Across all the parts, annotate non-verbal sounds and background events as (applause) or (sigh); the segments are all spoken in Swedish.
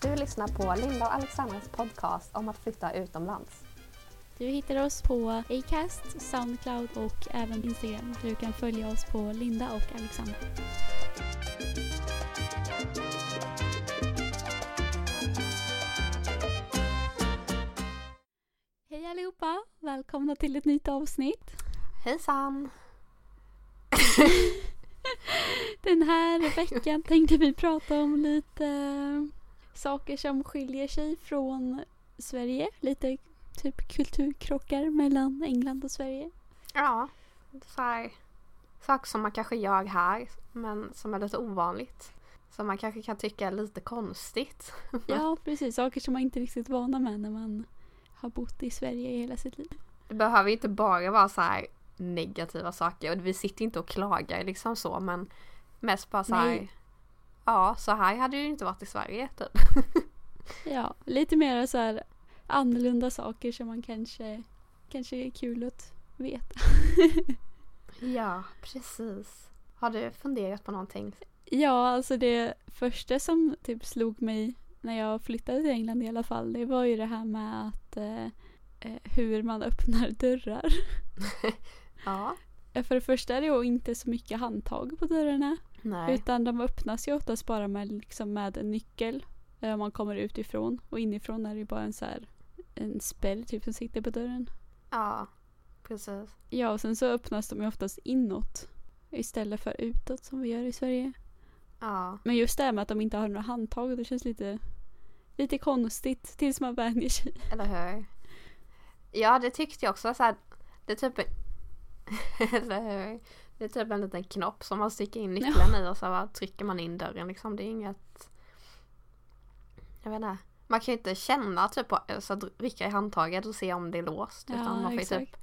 Du lyssnar på Linda och Alexandras podcast om att flytta utomlands. Du hittar oss på Acast, Soundcloud och även Instagram. Du kan följa oss på Linda och Alexandra. Hej allihopa! Välkomna till ett nytt avsnitt. Hejsan! (laughs) Den här veckan tänkte vi prata om lite saker som skiljer sig från Sverige. Lite typ kulturkrockar mellan England och Sverige. Ja, så här, saker som man kanske gör här men som är lite ovanligt. Som man kanske kan tycka är lite konstigt. (laughs) Ja, precis. Saker som man inte riktigt är vana med när man har bott i Sverige i hela sitt liv. Det behöver inte bara vara så här negativa saker och vi sitter inte och klagar liksom så men mest bara så här. Ja, så här hade det ju inte varit i Sverige typ. (laughs) Ja, lite mer så här annorlunda saker som man kanske, kanske är kul att veta. (laughs) Ja, precis. Har du funderat på någonting? Ja, alltså det första som typ slog mig när jag flyttade till England i alla fall, det var ju det här med att eh, eh, hur man öppnar dörrar. (laughs) Ja. Eh, För det första är det ju inte så mycket handtag på dörrarna. Nej. Utan de öppnas ju oftast bara med, liksom med en nyckel. eh, Om man kommer utifrån. Och inifrån är det ju bara en så här en spärr typ som sitter på dörren. Ja, precis. Ja, och sen så öppnas de ju oftast inåt. Istället för utåt som vi gör i Sverige. Ja. Men just det här med att de inte har några handtag, det känns lite, lite konstigt tills man vänjer sig. Eller hur? Ja, det tyckte jag också. Så här, det är typ. (laughs) Eller hur? Det är typ en liten knopp som man sticker in nyckeln i och så bara trycker man in dörren liksom. Det är inget... Jag vet inte. Man kan ju inte känna typ på, så att rycka i handtaget och se om det är låst. utan man får ju typ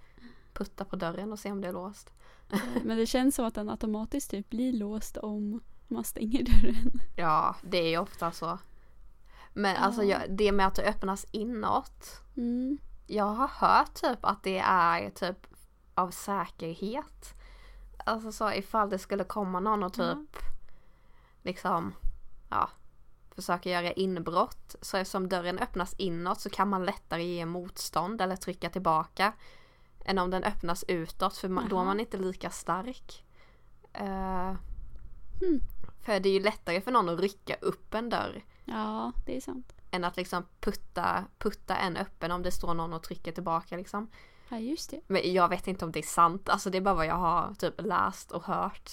putta på dörren och se om det är låst. Eh, Men det känns som att den automatiskt typ blir låst om man stänger dörren. (laughs) Ja, det är ju ofta så. Men alltså Ja. jag, det med att det öppnas inåt. Mm. Jag har hört typ att det är typ av säkerhet. Alltså så ifall det skulle komma någon och Ja. typ liksom ja försöka göra inbrott. Så eftersom dörren öppnas inåt så kan man lättare ge motstånd eller trycka tillbaka. Än om den öppnas utåt för man, då är man inte lika stark. Eh, Hmm. För det är ju lättare för någon att rycka upp en dörr Ja, det är sant. än att liksom putta, putta en öppen om det står någon och trycker tillbaka liksom. Ja, just det. Men jag vet inte om det är sant, alltså det är bara vad jag har typ läst och hört.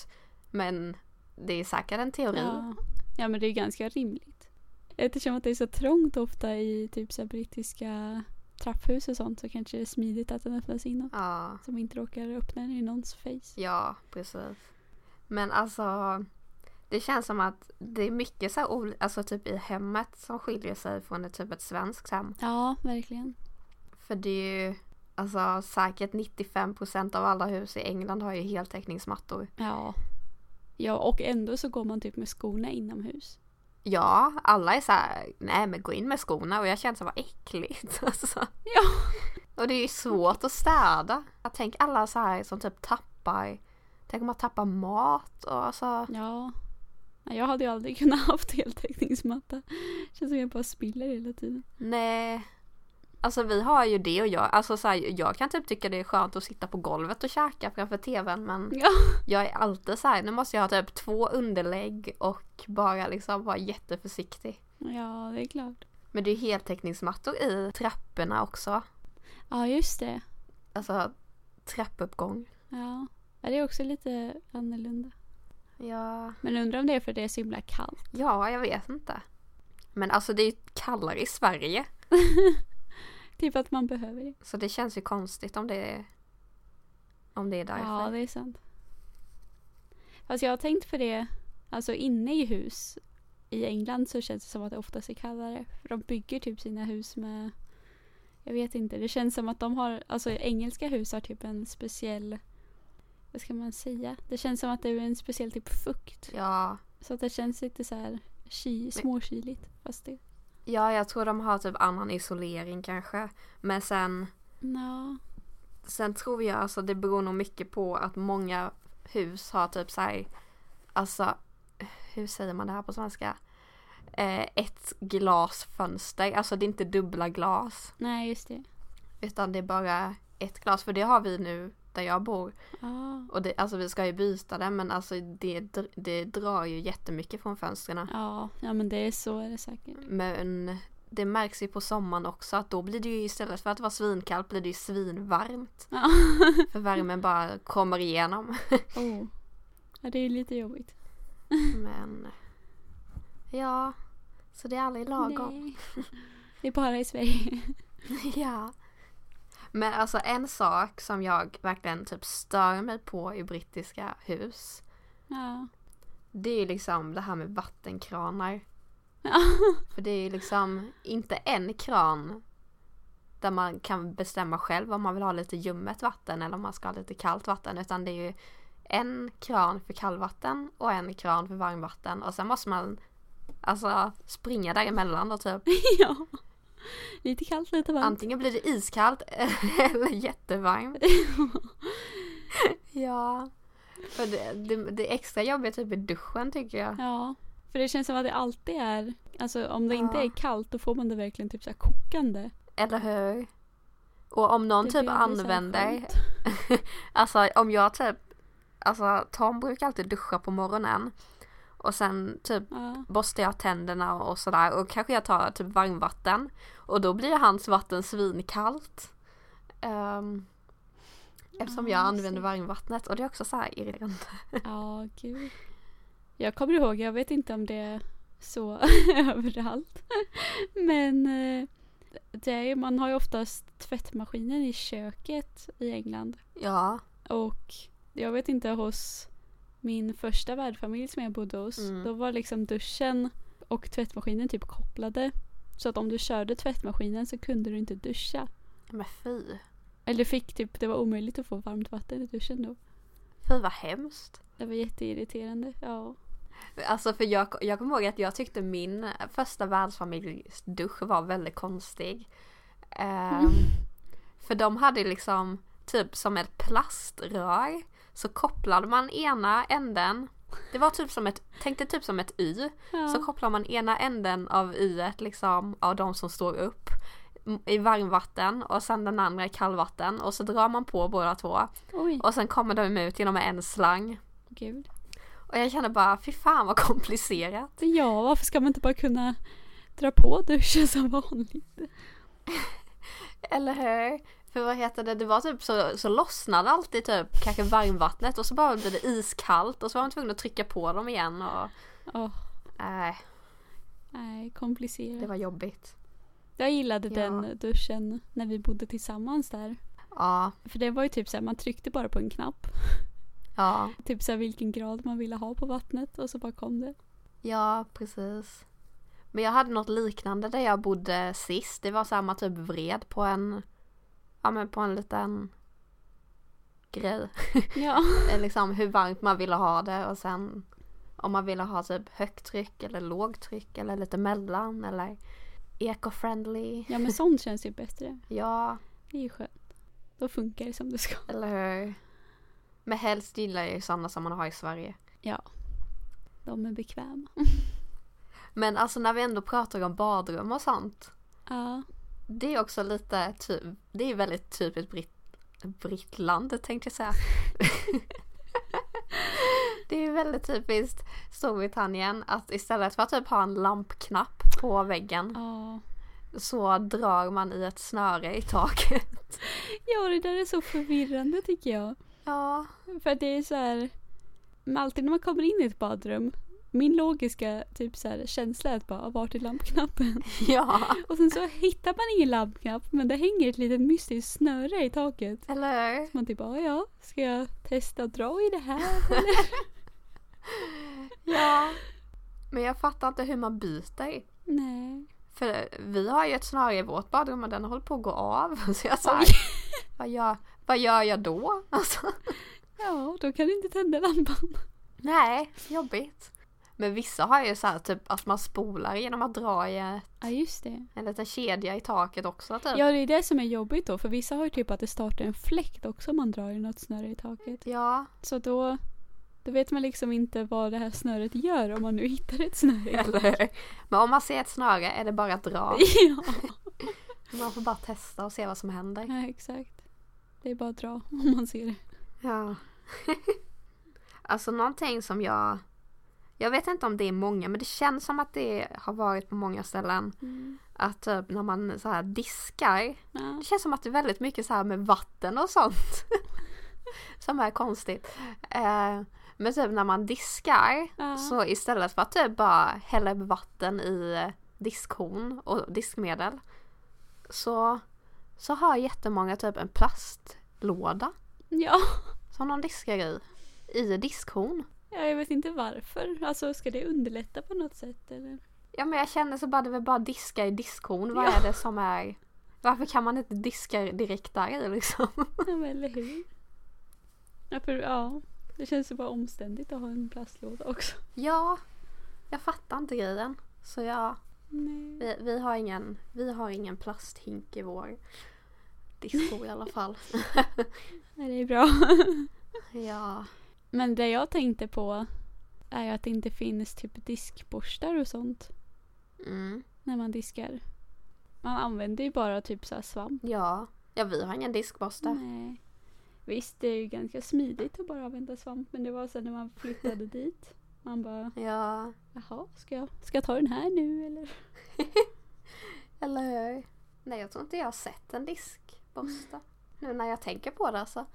Men det är säkert en teori. Ja. ja, men det är ganska rimligt. Eftersom att det är så trångt ofta i typ så brittiska trapphus och sånt så kanske det är smidigt att den öppnas inåt. Ja, Så man inte råkar öppna den i någons face. ja precis. Men alltså det känns som att det är mycket så här, alltså typ i hemmet som skiljer sig från ett typ ett svenskt hem. Ja, verkligen. För det är ju alltså säkert 95% av alla hus i England har ju heltäckningsmattor. Ja. Ja, och ändå så går man typ med skorna inomhus. Ja, alla är så här, nej men gå in med skorna och jag känner så vad äckligt. (laughs) Alltså. Ja. Och det är ju svårt att städa. Jag tänker alla så här som typ tappar, tänk om man tappar mat och alltså. Ja. Jag hade ju aldrig kunnat (laughs) haft heltäckningsmatta. Känns som jag bara spiller hela tiden. Nej. Alltså vi har ju det och jag, alltså så här, jag kan typ tycka det är skönt att sitta på golvet och käka framför tvn men Ja. (laughs) jag är alltid så här, nu måste jag ha typ två underlägg och bara liksom vara jätteförsiktig. Ja, det är klart. Men det är ju heltäckningsmattor i trapporna också. Ja, just det. Alltså trappuppgång. Ja. Det är också lite annorlunda. Ja, Men undrar om det är för att det är så himla kallt. ja jag vet inte. Men alltså det är ju kallare i Sverige. (laughs) Typ att man behöver det. Så det känns ju konstigt om det är, om det är därför. Ja, det är sant. Fast jag har tänkt på det, alltså inne i hus i England så känns det som att det oftast är kallare. För de bygger typ sina hus med, jag vet inte, det känns som att de har, alltså engelska hus har typ en speciell, vad ska man säga? Det känns som att det är en speciell typ fukt. Ja, Så att det känns lite så här ky, småkyligt. Fast det, ja, jag tror de har typ annan isolering kanske. Men sen, ja, sen tror jag alltså det beror nog mycket på att många hus har typ så här, alltså, hur säger man det här på svenska? eh, ett glasfönster, alltså det är inte dubbla glas. Nej, just det. Utan det är bara ett glas, för det har vi nu där jag bor. Ah. Och det, alltså vi ska ju byta det men alltså det, det drar ju jättemycket från fönstren. Ja, ja men det är så är det säkert. Men det märks ju på sommaren också att då blir det ju istället för att vara svinkallt blir det ju svinvarmt. Ja. (laughs) För värmen bara kommer igenom. (laughs) oh. ja, det är lite jobbigt. (laughs) Men ja, så det är aldrig lagom. Nej. Det är bara i Sverige. Ja. Men alltså en sak som jag verkligen typ stör mig på i brittiska hus. Ja. Det är ju liksom det här med vattenkranar. Ja. (laughs) För det är ju liksom inte en kran där man kan bestämma själv om man vill ha lite ljummet vatten eller om man ska ha lite kallt vatten. Utan det är ju en kran för kallvatten och en kran för varmvatten. Och sen måste man alltså springa däremellan och typ (laughs) ja. (laughs) Lite kallt, lite varmt. antingen blir det iskallt (laughs) eller jättevarmt. (laughs) ja. För det, det, det är extra jobbigt typ i duschen tycker jag. Ja. För det känns som att det alltid är, alltså om det inte Ja. är kallt då får man det verkligen typ så kokande. Eller hur? Och om någon Det typ använder, alltså om jag typ, alltså Tom brukar alltid duscha på morgonen. Och sen typ Ja. borstar jag tänderna och sådär och kanske jag tar typ varmvatten. Och då blir hans vatten svinkallt. Um, eftersom Ja, jag använder varmvattnet och det är också så här irriterande. (laughs) Ja, gud. Jag kommer ihåg, jag vet inte om det är så (laughs) överallt. Men eh, det man har ju oftast tvättmaskinen i köket i England. Ja. Och jag vet inte hos min första värdfamilj som jag bodde hos. Mm. Då var liksom duschen och tvättmaskinen typ kopplade. Så att om du körde tvättmaskinen så kunde du inte duscha. Men fy. Eller fick typ, det var omöjligt att få varmt vatten i duschen då. Fy vad hemskt. Det var jätteirriterande. Ja. Alltså för jag, jag kommer ihåg att jag tyckte min första världsfamiljsdusch var väldigt konstig. Ehm, (laughs) För de hade liksom typ som ett plaströr. Så kopplade man ena änden. Det var typ som ett, tänk dig typ som ett Y. ja. Så kopplar man ena änden av Y liksom av de som står upp i varmvatten och sen den andra i kallvatten och så drar man på båda två Oj, och sen kommer de ut genom en slang. gud. Och jag känner bara, fy fan vad komplicerat. Ja, varför ska man inte bara kunna dra på duschen som vanligt? Eller hur? För vad heter det, det var typ så, så lossnade alltid typ kanske varmvattnet och så bara blev det iskallt och så var man tvungen att trycka på dem igen och Åh, nej, nej, komplicerat. det var jobbigt. Jag gillade Ja. den duschen när vi bodde tillsammans där. Ja, För det var ju typ såhär, man tryckte bara på en knapp. ja, (laughs) Typ såhär vilken grad man ville ha på vattnet och så bara kom det. ja precis. Men jag hade något liknande där jag bodde sist. Det var man typ vred på en, ja men på en liten grej. Ja. (laughs) liksom hur varmt man ville ha det och sen om man ville ha typ högt tryck eller lågtryck eller lite mellan eller eco-friendly. ja men sånt känns ju bättre. Ja, Det är ju skönt. Då funkar det som det ska. eller hur? Men helst gillar jag ju sådana som man har i Sverige. Ja. De är bekväma. (laughs) Men alltså när vi ändå pratar om badrum och sånt. Ja. Det är också lite, typ, det är väldigt typiskt britt, Brittland tänkte jag säga. (laughs) det är väldigt typiskt Storbritannien att istället för att typ ha en lampknapp på väggen Ja. så drar man i ett snöre i taket. Ja, det där är så förvirrande tycker jag. Ja, För att det är så här. Men alltid när man kommer in i ett badrum. Min logiska typ så här, känsla är att bara, vart är lampknappen? (laughs) ja, Och sen så hittar man ingen lampknapp men det hänger ett litet mystiskt snöre i taket. eller hur? Man typ, ja ja, ska jag testa att dra i det här? (laughs) (laughs) Ja. Men jag fattar inte hur man byter. Nej. För vi har ju ett snöre i vårt badrum och den håller på att gå av. Så jag sa, vad gör, vad gör jag då? Alltså, Ja, då kan du inte tända lampan. nej, jobbigt. Men vissa har ju så här typ att man spolar genom att dra i ett- Ja, just det. en liten kedja i taket också typ. Ja, det är det som är jobbigt då. För vissa har ju typ att det startar en fläkt också om man drar i något snöre i taket. Ja, Så då Då vet man liksom inte vad det här snöret gör om man nu hittar ett snöre. Eller hur? Men om man ser ett snöre är det bara att dra. (laughs) ja. Man får bara testa och se vad som händer. ja, exakt. Det är bara att dra om man ser det. Ja. (laughs) alltså någonting som jag... Jag vet inte om det är många men det känns som att det har varit på många ställen. Mm. Att typ när man så här diskar. Ja. Det känns som att det är väldigt mycket så här med vatten och sånt. (laughs) som är konstigt. Eh, men typ när man diskar. Ja. Så istället för att typ bara hälla upp vatten i diskhon och diskmedel. Så, så har jättemånga typ en plastlåda. ja. Som de diskar i. I diskhon. Ja, jag vet inte varför. Alltså ska det underlätta på något sätt eller? Ja men jag känner så bara det vill bara diska i diskhon. Vad Ja. är det som är... Varför kan man inte diska direkt där liksom? (laughs) Ja, men eller hur? Ja, för, ja, det känns ju bara omständigt att ha en plastlåda också. Ja, jag fattar inte grejen. Så ja, vi, vi, har, ingen, vi har ingen plasthink i vår disco i alla fall. (laughs) Nej, det är bra. Ja. Men det jag tänkte på är att det inte finns typ diskborstar och sånt Mm. när man diskar. Man använder ju bara typ så här svamp. Ja. Ja, vi har ingen diskborste. Nej. Visst, det är ju ganska smidigt att bara använda svamp men det var så när man flyttade (laughs) dit. Man bara, Ja, jaha, ska jag, ska jag ta den här nu eller? (laughs) eller hur? Nej, jag tror inte jag har sett en diskborste. (laughs) Nu när jag tänker på det så.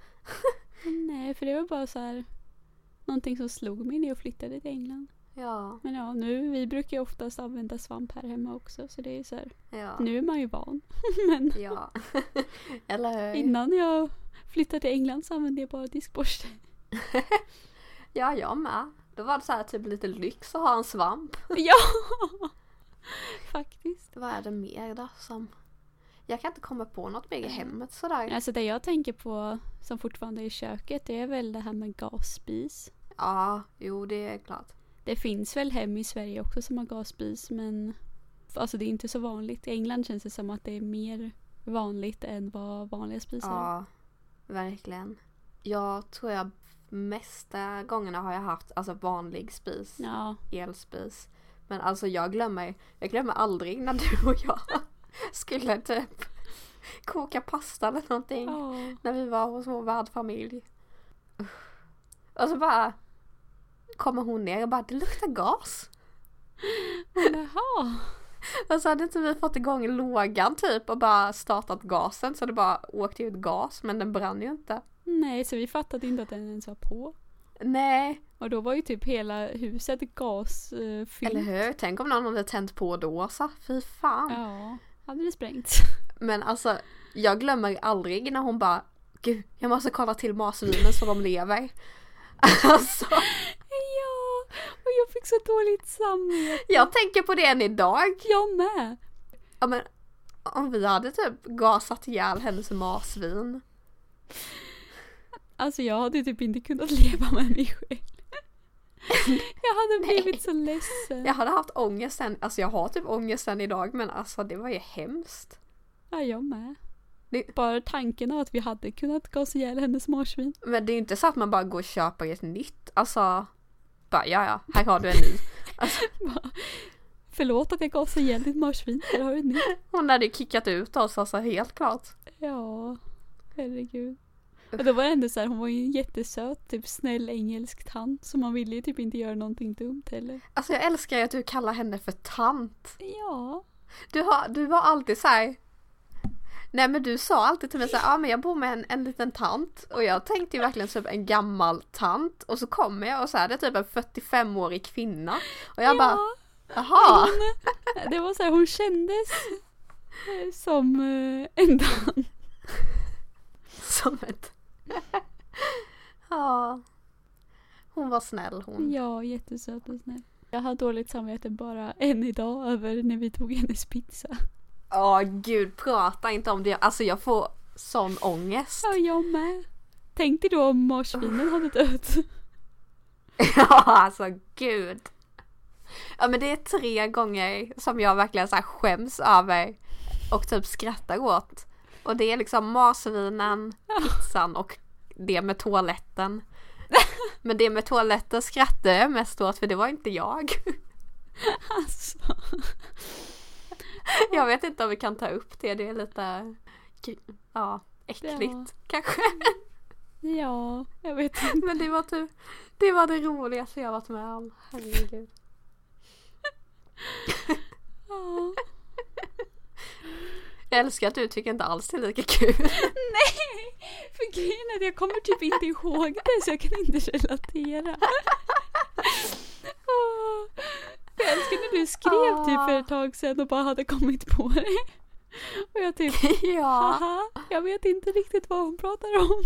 Nej, för det var bara så här någonting som slog mig när jag flyttade till England. Ja, Men ja, nu, vi brukar ju oftast använda svamp här hemma också så det är så här, ja. nu är man ju van. (laughs) Men Ja. (laughs) eller hur? innan jag flyttade till England så använde jag bara diskborste. (laughs) Ja, jag med. Då var det så här typ lite lyx att ha en svamp. ja! Faktiskt. Vad är det mer då som... Jag kan inte komma på något mer i hemmet sådär. Alltså det jag tänker på som fortfarande är i köket det är väl det här med gasspis. Ja, jo det är klart. Det finns väl hem i Sverige också som har gasspis men alltså det är inte så vanligt. I England känns det som att det är mer vanligt än vad vanliga spisar. Ja, verkligen. Jag tror jag mesta gångerna har jag haft alltså vanlig spis, Ja, elspis. Men alltså jag glömmer, jag glömmer aldrig när du och jag (laughs) (laughs) skulle typ koka pasta eller någonting. ja. När vi var hos vår värdfamilj. Och så bara kommer hon ner och bara det luktar gas. Jaha. (laughs) Och så hade inte vi fått igång lågan typ och bara startat gasen så det bara åkte ut gas men den brann ju inte. Nej, så vi fattade inte att den ens var på. Nej, Och då var ju typ hela huset gasfyllt. eller hur? Tänk om någon hade tänt på då så. Fy fan. Ja, hade det sprängts. Men alltså jag glömmer aldrig när hon bara Gud, jag måste kolla till marsvinen så de lever. (laughs) Alltså, ja, och jag fick så dåligt samvete. jag tänker på det än idag. Jag med. Ja men om vi hade typ gasat ihjäl hennes marsvin. Alltså jag hade typ inte kunnat leva med mig själv. (laughs) Jag hade Nej. blivit så ledsen. Jag hade haft ångest sen, alltså jag har typ ångest än idag men alltså det var ju hemskt. Ja, jag med. Det- Bara tanken av att vi hade kunnat gasa ihjäl hennes marsvin. Men det är inte så att man bara går och köper ett nytt, alltså bara ja ja, här har du en ny. (laughs) Alltså, Förlåt att jag gasade ihjäl ditt marsvin. Här har du ett nytt. hon hade ju kickat ut oss alltså helt klart. Ja, herregud. Och då var det ändå så här, hon var ju en jättesöt, typ snäll engelsk tant. Så man ville ju typ inte göra någonting dumt heller. Alltså jag älskar ju att du kallar henne för tant. Ja. Du, har, du var alltid så här. Nej men du sa alltid till mig såhär, ja ah, men jag bor med en, en liten tant och jag tänkte ju verkligen typ en gammal tant och så kommer jag och så är det typ en 45-årig kvinna och jag bara, ja. jaha. Hon, det var så här, hon kändes eh, som eh, en tant. (laughs) Som ett... ja. Hon var snäll hon. Ja, jättesöt och snäll. Jag har dåligt samvete bara än idag över när vi tog hennes pizza. Ja gud, prata inte om det. Alltså jag får sån ångest. Ja, jag med. Tänk dig då om marsvinen hade dött. (laughs) ja alltså gud. Ja men det är tre gånger som jag verkligen så här skäms över och typ skrattar åt. Och det är liksom marsvinen, pizzan och det med toaletten. Men det med toaletten skrattade jag mest åt för det var inte jag. (laughs) Alltså. Jag vet inte om vi kan ta upp det, det är lite ja, äckligt Ja. kanske. (laughs) Ja, jag vet inte. Men det var typ det var det roligaste jag varit med om. Herregud. Ja. (laughs) Jag älskar att du tycker inte alls det är lika kul. Nej! För grejen är att jag kommer typ inte ihåg det så jag kan inte relatera. Åh. Jag älskar när du skrev typ för ett tag sedan och bara hade kommit på det. Och jag typ, (laughs) ja. haha, jag vet inte riktigt vad hon pratar om.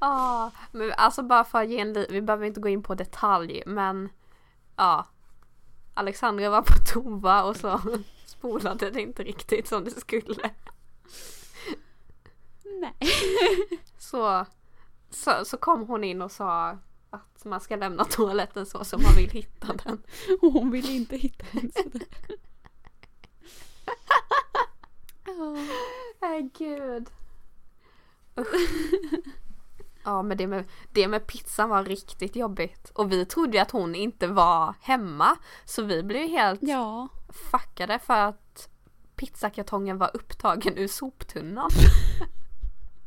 Ja, men alltså bara för att ge en vi behöver inte gå in på detalj men ja. Alexandra var på toa och så (laughs) spolade det inte riktigt som det skulle. Nej. Så, så, så kom hon in och sa att man ska lämna toaletten så som man vill hitta den. Och hon ville inte hitta en sådär. Ja. Nej gud. Ja men det med, det med pizzan var riktigt jobbigt. Och vi trodde ju att hon inte var hemma. Så vi blev helt Ja. fuckade för att pizzakartongen var upptagen ur soptunnan.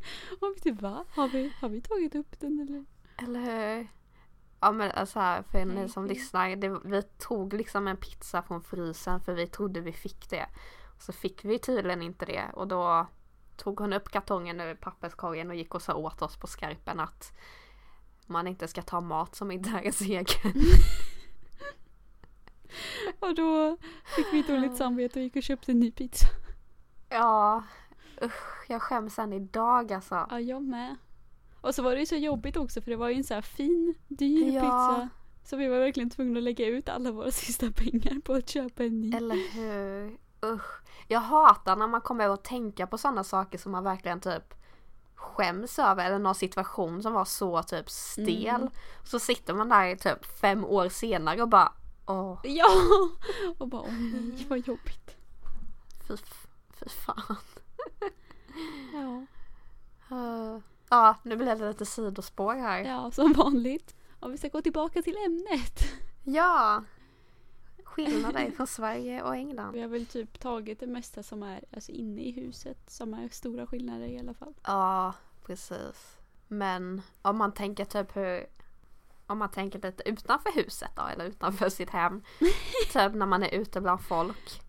(laughs) Och vet du vad? Har vi, har vi tagit upp den eller? Eller hur? Ja men alltså här, för ni som lyssnar. Det, vi tog liksom en pizza från frysen för vi trodde vi fick det. Så fick vi tydligen inte det och då tog hon upp kartongen ur papperskorgen och gick och sa åt oss på skarpen att man inte ska ta mat som inte är ens egen. (laughs) Och då fick vi dåligt samvete och gick och köpte en ny pizza. Ja, usch, jag skäms än idag alltså. Ja, jag med. Och så var det ju så jobbigt också för det var ju en så här fin, dyr Ja. pizza. Så vi var verkligen tvungna att lägga ut alla våra (laughs) sista pengar på att köpa en ny. Eller hur? Usch. Jag hatar när man kommer att tänka på sådana saker som man verkligen typ skäms över eller någon situation som var så typ stel. Mm. Så sitter man där i typ fem år senare och bara åh, Ja! (laughs) Och bara åh nej vad jobbigt. fy, fy fan. Ja, Uh, ja, nu blev det lite sidospår här. ja som vanligt. Om vi ska gå tillbaka till ämnet. Ja. Skillnader från Sverige och England. Vi har väl typ tagit det mesta som är alltså, inne i huset som är stora skillnader i alla fall. Ja, precis. Men om man tänker typ hur om man tänker lite utanför huset då eller utanför sitt hem. (laughs) typ när man är ute bland folk.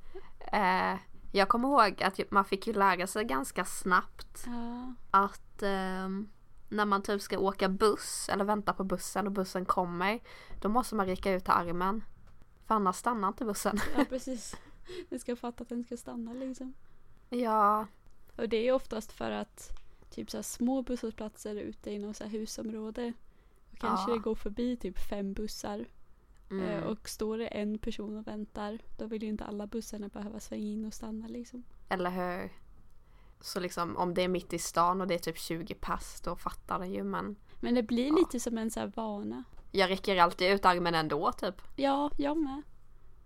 Eh, jag kommer ihåg att man fick ju lära sig ganska snabbt Ja, att ehm, när man typ ska åka buss eller vänta på bussen och bussen kommer. Då måste man räcka ut armen. För annars stannar inte bussen. ja (laughs) precis. Den ska fatta att den ska stanna liksom. ja, Och det är oftast för att typ så små busshållplatser ute i något så husområde. Och kanske Ja. det går förbi typ fem bussar. Mm, Eh, Och står det en person och väntar då vill ju inte alla bussarna behöva svänga in och stanna liksom. eller hur? Så liksom om det är mitt i stan och det är typ 20 pass då fattar den ju men Men det blir Ja. lite som en så här vana. jag räcker alltid ut armen ändå typ. Ja, jag med.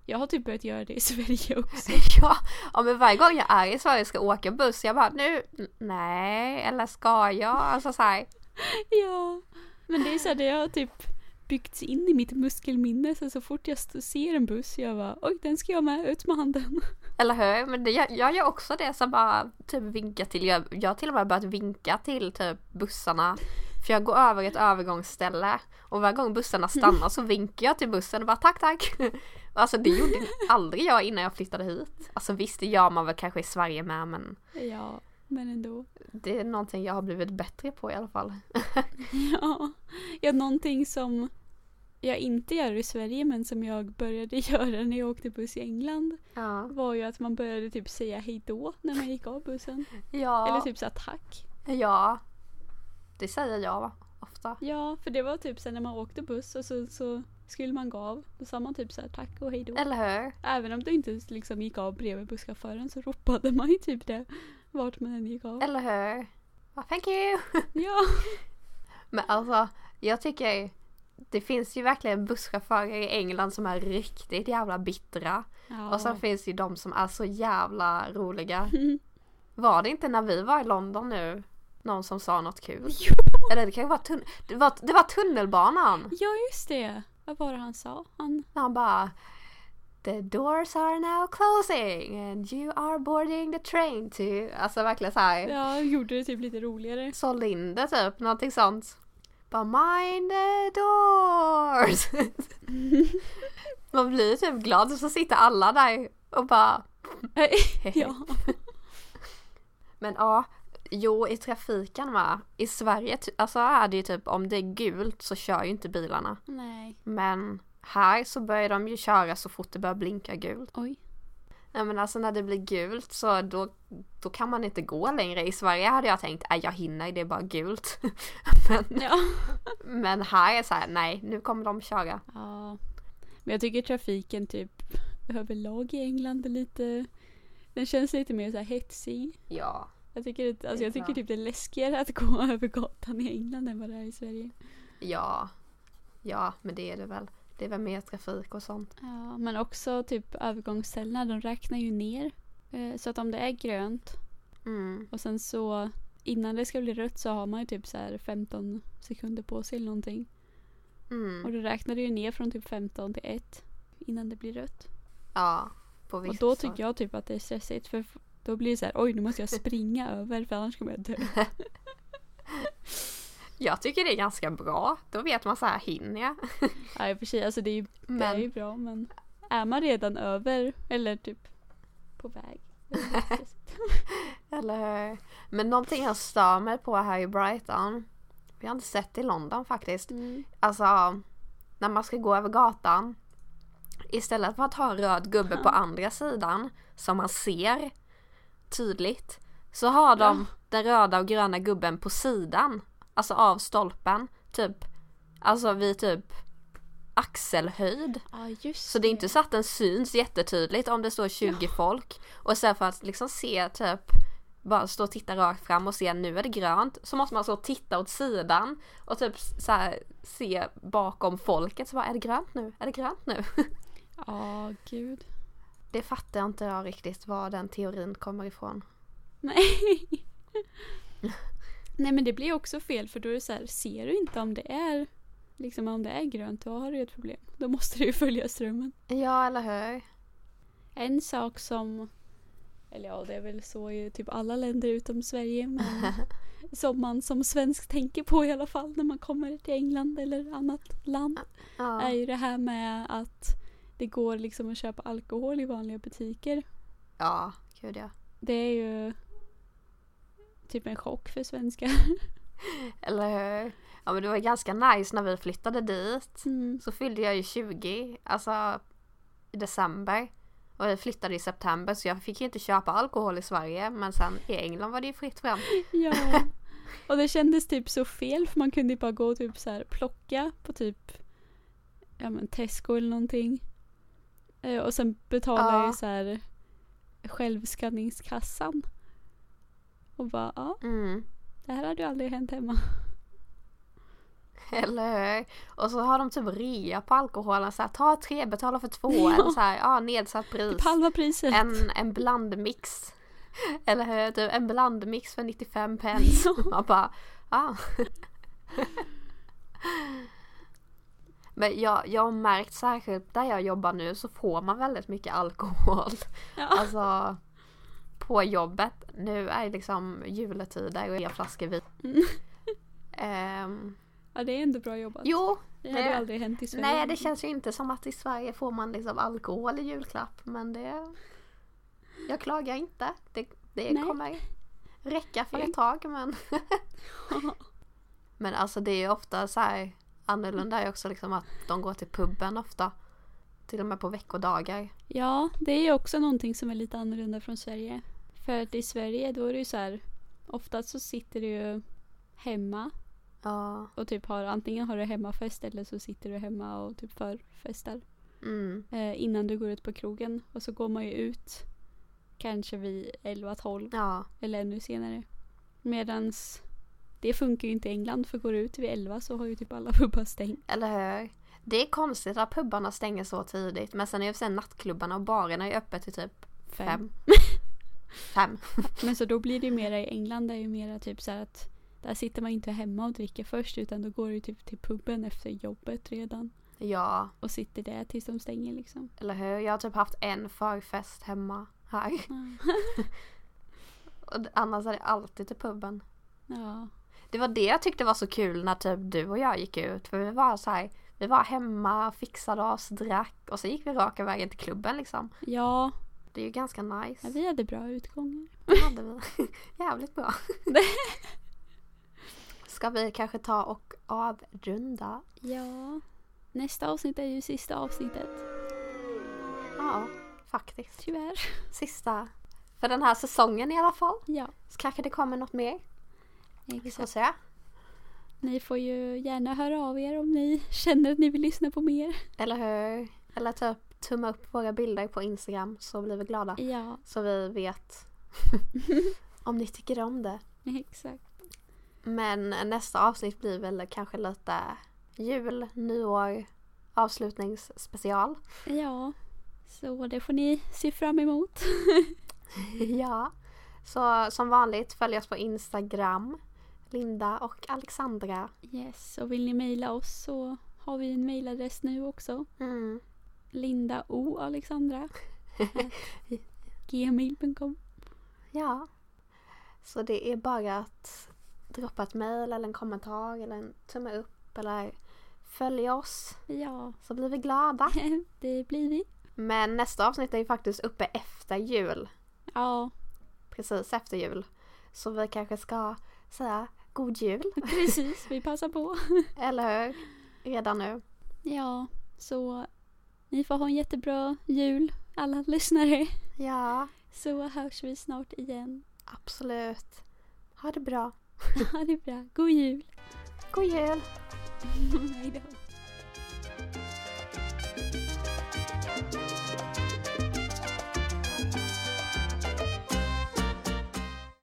Jag har typ börjat göra det i Sverige också. (laughs) ja, ja, men varje gång jag är i Sverige och ska åka buss jag bara nu, nej, eller ska jag? Alltså så här, (laughs) Ja, men det är så här, det har typ byggts in i mitt muskelminne så, så fort jag ser en buss jag bara oj den ska jag med, ut med handen. (laughs) eller hur? Men det, jag, jag gör också det så bara typ vinka till, jag, jag har till och med börjat vinka till typ bussarna. För jag går över ett övergångsställe och varje gång bussarna stannar så vinkar jag till bussen och bara tack tack. (laughs) Alltså det gjorde aldrig jag innan jag flyttade hit. Alltså visst det gör man väl kanske i Sverige med men Ja, men ändå. det är någonting jag har blivit bättre på i alla fall. (laughs) Ja, ja någonting som jag inte gör i Sverige men som jag började (laughs) göra när jag åkte buss i England Ja. var ju att man började typ säga hej då när man gick av bussen. Ja. Eller typ såhär tack. Ja. Det säger jag va? ofta. Ja, för det var typ sen när man åkte buss och så, så skulle man gå av. Då sa man typ såhär tack och hej då. Eller hur? Även om du inte liksom gick av bredvid busschauffören så ropade man ju typ det vart man än gick av. Eller hur? Ja, thank you! (laughs) Ja. Men alltså, jag tycker det finns ju verkligen busschaufförer i England som är riktigt jävla bittra. ja. Och sen finns ju de som är så jävla roliga. (laughs) Var det inte när vi var i London nu någon som sa något kul? (laughs) Jo, Eller det kan vara, tun- det var, det var tunnelbanan. Ja, just det. Vad var det han sa? Han... Han bara The doors are now closing and you are boarding the train to... Alltså verkligen såhär. Ja, gjorde det typ lite roligare. Sålde in det typ, någonting sånt. Bara mind the doors! (laughs) Man blir typ glad och så sitter alla där och bara ja. Men ja, jo i trafiken va. I Sverige alltså är det ju typ om det är gult så kör ju inte bilarna. Nej. Men här så börjar de ju köra så fort det börjar blinka gult. Oj. Nej men alltså när det blir gult så då, då kan man inte gå längre. I Sverige hade jag tänkt, nej jag hinner, det är bara gult. (laughs) men, Ja. men här är så här, nej nu kommer de köra. ja. Men jag tycker trafiken typ överlag i England är lite... Den känns lite mer så här hetsig. Ja. Jag tycker, det, alltså jag tycker typ det är läskigare att gå (laughs) över gatan i England än vad det är i Sverige. Ja. Ja, men det är det väl. Det väl mer trafik och sånt. Ja, men också typ övergångsställena, de räknar ju ner. Eh, Så att om det är grönt Mm. och sen så innan det ska bli rött så har man ju typ så här 15 sekunder på sig eller någonting. Mm. Och då räknar det ju ner från typ 15 till 1 innan det blir rött. Ja. På Och vissa. då tycker jag typ att det är stressigt för då blir det så här oj nu måste jag springa över för annars kommer jag dö. (laughs) Jag tycker det är ganska bra. Då vet man så här, hinner jag? (laughs) Ja i och för sig, alltså det är ju, det är ju Men bra men är man redan över eller typ på väg. (laughs) Eller hur? Men någonting jag stör mig på här i Brighton. Vi har inte sett i London faktiskt. Mm. Alltså när man ska gå över gatan. Istället för att ha en röd gubbe på andra sidan som man ser tydligt. Så har de Ja. den röda och gröna gubben på sidan. Alltså av stolpen. Typ. Alltså vid typ axelhöjd. Ja just Så det är inte så att den syns jättetydligt om det står 20 folk. Och istället för att liksom se typ bara stå och titta rakt fram och se nu är det grönt. Så måste man så titta åt sidan och typ så se bakom folket. Så bara är det grönt nu? Är det grönt nu? (laughs) Ja gud. Det fattar inte jag riktigt var den teorin kommer ifrån. Nej. (laughs) Nej men det blir också fel för då är det så här, ser du inte om det är liksom om det är grönt då har du ett problem. Då måste du ju (laughs) följa strömmen. Ja, eller hur? En sak som, eller ja det är väl så i typ alla länder utom Sverige men (laughs) som man som svensk tänker på i alla fall när man kommer till England eller annat land Ja. är ju det här med att det går liksom att köpa alkohol i vanliga butiker. ja, gud ja. Det är ju typ en chock för svenskar. (laughs) Eller hur? Ja men det var ganska nice när vi flyttade dit. Mm. Så fyllde jag ju 20, alltså i december. Och vi flyttade i september så jag fick ju inte köpa alkohol i Sverige men sen i England var det ju fritt fram. Ja. (laughs) Och det kändes typ så fel för man kunde ju bara gå och typ så här plocka på typ ja men Tesco eller någonting. Eh, och sen betala Ja. ju så här självskanningskassan. Och bara ja, Mm. det här hade ju aldrig hänt hemma. Eller hur? Och så har de typ rea på alkoholen så här, ta tre, betala för två (laughs) Ja. eller så här, ja nedsatt pris. Typ halva priset. En, en blandmix. (laughs) Eller hur? Typ en blandmix för 95 pence. (laughs) Ja. Man bara, ah. Men jag, jag har märkt särskilt där jag jobbar nu så får man väldigt mycket alkohol. Ja. Alltså på jobbet. Nu är det liksom juletider och en flaska vin. Mm. Ehm, ja, det är ändå bra jobbat. jo, det hade det- aldrig hänt i Sverige. nej det känns ju inte som att i Sverige får man liksom alkohol i julklapp. Men det... Jag klagar inte. Det, det Nej. kommer räcka för ett tag men... (laughs) men alltså det är ju ofta så här annorlunda är också liksom att de går till puben ofta. Till och med på veckodagar. Ja, det är ju också någonting som är lite annorlunda från Sverige. För att i Sverige då är det ju så här, oftast så sitter du ju hemma Ja. och typ har antingen har du hemmafest eller så sitter du hemma och typ förfestar. Mm. Eh, innan du går ut på krogen och så går man ju ut kanske vid 11-12 Ja. eller ännu senare. Medans det funkar ju inte i England för går du ut vid 11 så har ju typ alla (laughs) pubbar stängt. Eller hur? Det är konstigt att pubarna stänger så tidigt. Men sen är ju sen nattklubbarna och barerna är öppet till typ Fem. fem. (laughs) fem. (laughs) Men så då blir det ju mera i England är ju mera typ så att Där sitter man inte hemma och dricker först utan då går du typ till puben efter jobbet redan. Ja, Och sitter där tills de stänger liksom. eller hur? Jag har typ haft en förfest hemma här. (laughs) Och d- annars är det alltid till puben. Ja. Det var det jag tyckte var så kul när typ du och jag gick ut. För vi var så här, vi var hemma, fixade oss, drack och så gick vi raka vägen till klubben liksom. Ja, Det är ju ganska ja, nice. vi hade bra utgångar. Det hade vi. (laughs) Jävligt bra. (laughs) Ska vi kanske ta och avrunda? Ja. Nästa avsnitt är ju sista avsnittet. Ja, faktiskt. Tyvärr. Sista för den här säsongen i alla fall. Ja, Så kanske det kommer något mer. Vi får exakt. se. Ni får ju gärna höra av er om ni känner att ni vill lyssna på mer. Eller hur? Eller typ tumma upp våra bilder på Instagram så blir vi glada. Ja, Så vi vet (laughs) om ni tycker om det. exakt. Men nästa avsnitt blir väl kanske lite jul, nyår, avslutningsspecial. Ja, så det får ni se fram emot. (laughs) ja. Så som vanligt följ oss på Instagram. Linda och Alexandra. Yes, och vill ni mejla oss så har vi en mejladress nu också. Mm. Linda O Alexandra. (laughs) gmail.com Ja. Så det är bara att droppa ett mejl eller en kommentar eller en tumme upp eller följ oss Ja, så blir vi glada. (laughs) det blir vi. Men nästa avsnitt är ju faktiskt uppe efter jul. Ja, Precis efter jul. Så vi kanske ska säga god jul. (laughs) precis. Vi passar på. Eller hur? Redan nu. Ja, så ni får ha en jättebra jul alla lyssnare. Ja, Så hörs vi snart igen. absolut. Ha det bra. (laughs) Ha det bra. God jul. God jul! (laughs)